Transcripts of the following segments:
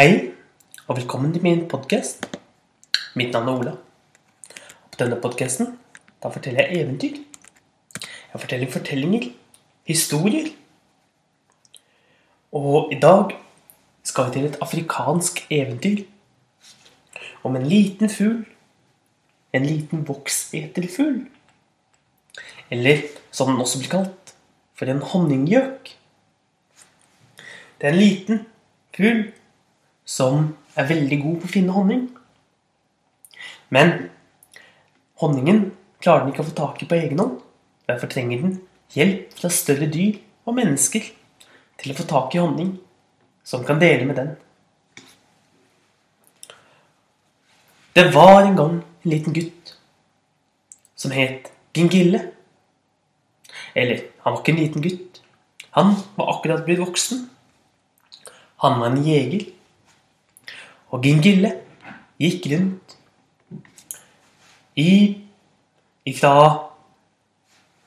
Hei, og velkommen til min podkast. Mitt navn er Ola. Og På denne podkasten forteller jeg eventyr. Jeg forteller fortellinger, historier. Og i dag skal vi til et afrikansk eventyr om en liten fugl. En liten vokseterfugl. Eller som den også blir kalt, for en honninggjøk. Det er en liten fugl som er veldig god på å finne honning. Men honningen klarer den ikke å få tak i på egen hånd. Derfor trenger den hjelp fra større dyr og mennesker til å få tak i honning som kan dele med den. Det var en gang en liten gutt som het Gingille. Eller, han var ikke en liten gutt. Han var akkurat blitt voksen. Han var en jeger og Gingille gikk rundt i ifra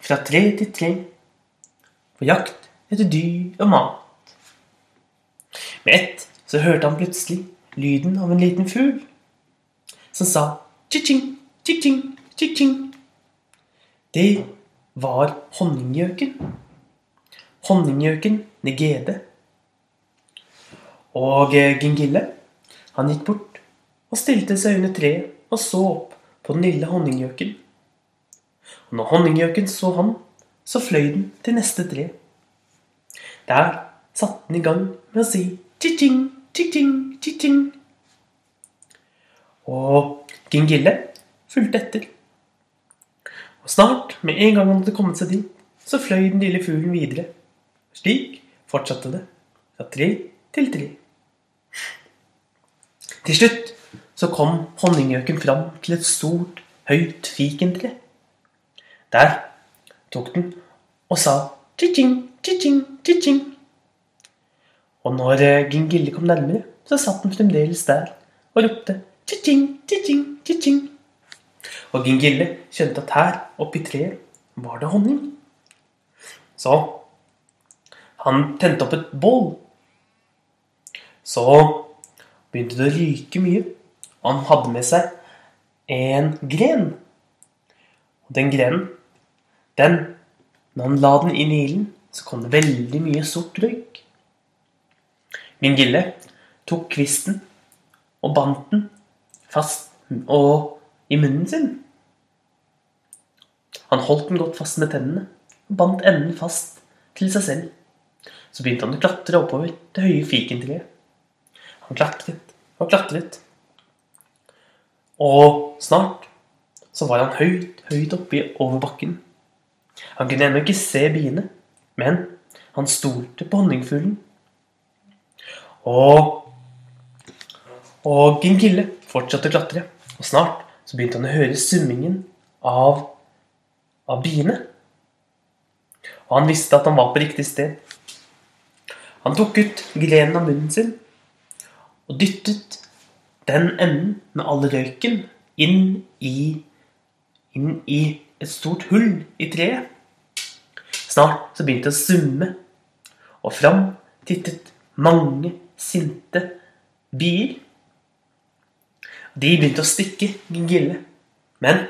fra tre til tre på jakt etter dyr og mat. Med ett så hørte han plutselig lyden av en liten fugl som sa tji-tjing, tji-tjing, tji-tjing. Det var honninggjøken. Honninggjøken Negede. Og eh, Gingille han gikk bort og stilte seg under treet og så opp på den lille honninggjøken. Og når honninggjøken så ham, så fløy den til neste tre. Der satte den i gang med å si tji-ting, tji-ting, tji-ting. Og Gingille fulgte etter. Og snart, med en gang han hadde kommet seg dit, så fløy den lille fuglen videre. Slik fortsatte det fra tre til tre. Til slutt så kom honninggjøken fram til et stort, høyt fikentre. Der tok den og sa tji-tjing, tji-tjing, tji-tjing. Og når eh, Gingille kom nærmere, så satt den fremdeles der og ropte tji-tjing, tji-tjing, tji-tjing. Og Gingille skjønte at her oppi treet var det honning. Så han tente opp et bål. Så begynte det å ryke mye. Og han hadde med seg en gren. Og den grenen, den Når han la den inn i ilden, så kom det veldig mye sort røyk. Min gille tok kvisten og bandt den fast og i munnen sin. Han holdt den godt fast med tennene og bandt enden fast til seg selv. Så begynte han å klatre oppover det høye fikentreet. Han klatret og klatret. Og snart så var han høyt, høyt oppe over bakken. Han kunne ennå ikke se biene, men han stolte på honningfuglen. Og, og Gingille fortsatte å klatre, og snart så begynte han å høre summingen av, av biene. Og han visste at han var på riktig sted. Han tok ut grenen av munnen sin og dyttet den enden med all røyken inn i, inn i et stort hull i treet. Snart så begynte det å summe, og fram tittet mange sinte bier. De begynte å stikke Gille, men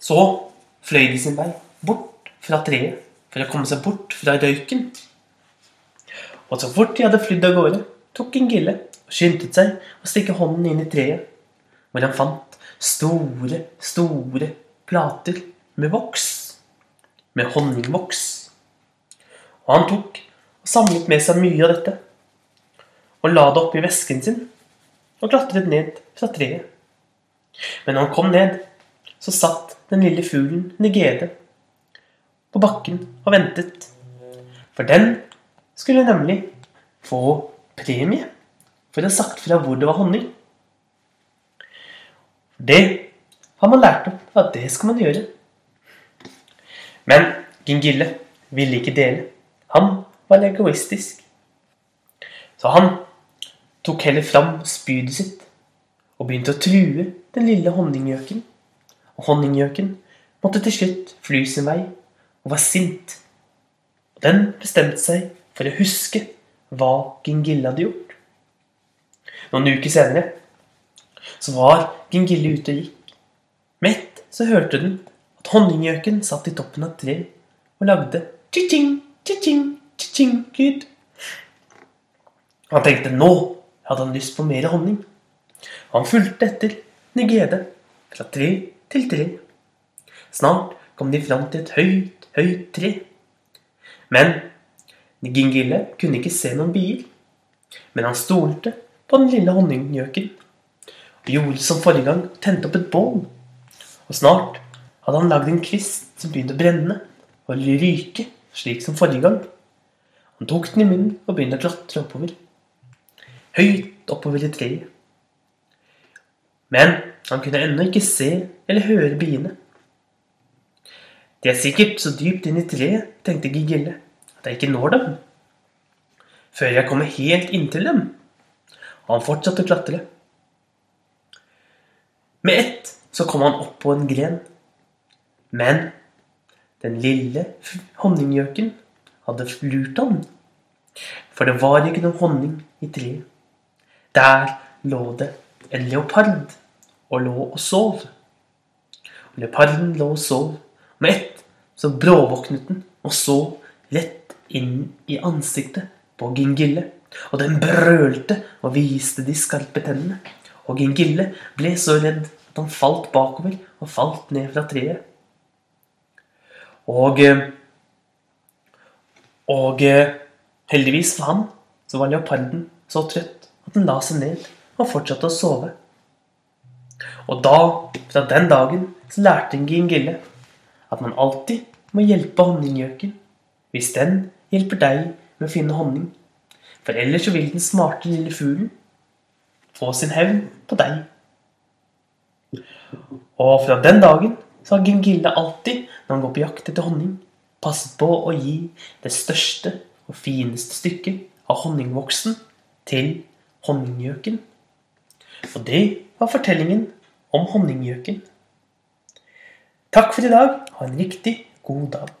så fløy de sin vei bort fra treet for å komme seg bort fra røyken. Og så fort de hadde flydd av gårde, tok en gille og skyndte seg å stikke hånden inn i treet, hvor han fant store, store plater med voks. Med honningvoks. Og han tok og samlet med seg mye av dette og la det oppi vesken sin og klatret ned fra treet. Men når han kom ned, så satt den lille fuglen Negede på bakken og ventet. For den skulle nemlig få premie for å ha sagt fra hvor det var honning. Det har man lært opp at det skal man gjøre. Men Gingille ville ikke dele. Han var egoistisk. Så han tok heller fram spydet sitt og begynte å true den lille honninggjøken. Og honninggjøken måtte til slutt fly sin vei og var sint. Og den bestemte seg for å huske hva Gingille hadde gjort. Noen uker senere så var Gingille ute og gikk. Mett så hørte den at honninggjøken satt i toppen av tre og lagde tji-tjing, tji-tjing, tji-tjing-lyd. Han tenkte nå hadde han lyst på mer honning. Han fulgte etter Nigede fra tre til tre. Snart kom de fram til et høyt, høyt tre. Men Gingille kunne ikke se noen bier. Men han stolte på den lille honninggjøken og gjorde som forrige gang, tente opp et bål. Og snart hadde han lagd en kvist som begynte å brenne og ryke, slik som forrige gang. Han tok den i munnen og begynte å klatre oppover. Høyt oppover i treet. Men han kunne ennå ikke se eller høre biene. De er sikkert så dypt inn i treet, tenkte Gigille, at jeg ikke når dem. Før jeg kommer helt inntil dem. Og han fortsatte å klatre. Med ett så kom han opp på en gren. Men den lille honninggjøken hadde lurt han. For det var ikke noe honning i treet. Der lå det en leopard og lå og sov. Og leoparden lå og sov. Med ett så bråvåknet den og så rett inn i ansiktet på Gingille. Og den brølte og viste de skarpe tennene og Gingille ble så redd at han falt bakover og falt ned fra treet. Og eh, Og eh, heldigvis for ham så var leoparden så trøtt at den la seg ned og fortsatte å sove. Og da, fra den dagen, så lærte Gingille at man alltid må hjelpe honninggjøken hvis den hjelper deg med å finne honning. For ellers så vil den smarte lille fuglen få sin hevn på deg. Og fra den dagen så har Gingilde alltid, når han går på jakt etter honning, passet på å gi det største og fineste stykket av honningvoksen til honninggjøken. Og det var fortellingen om honninggjøken. Takk for i dag. Ha en riktig god dag.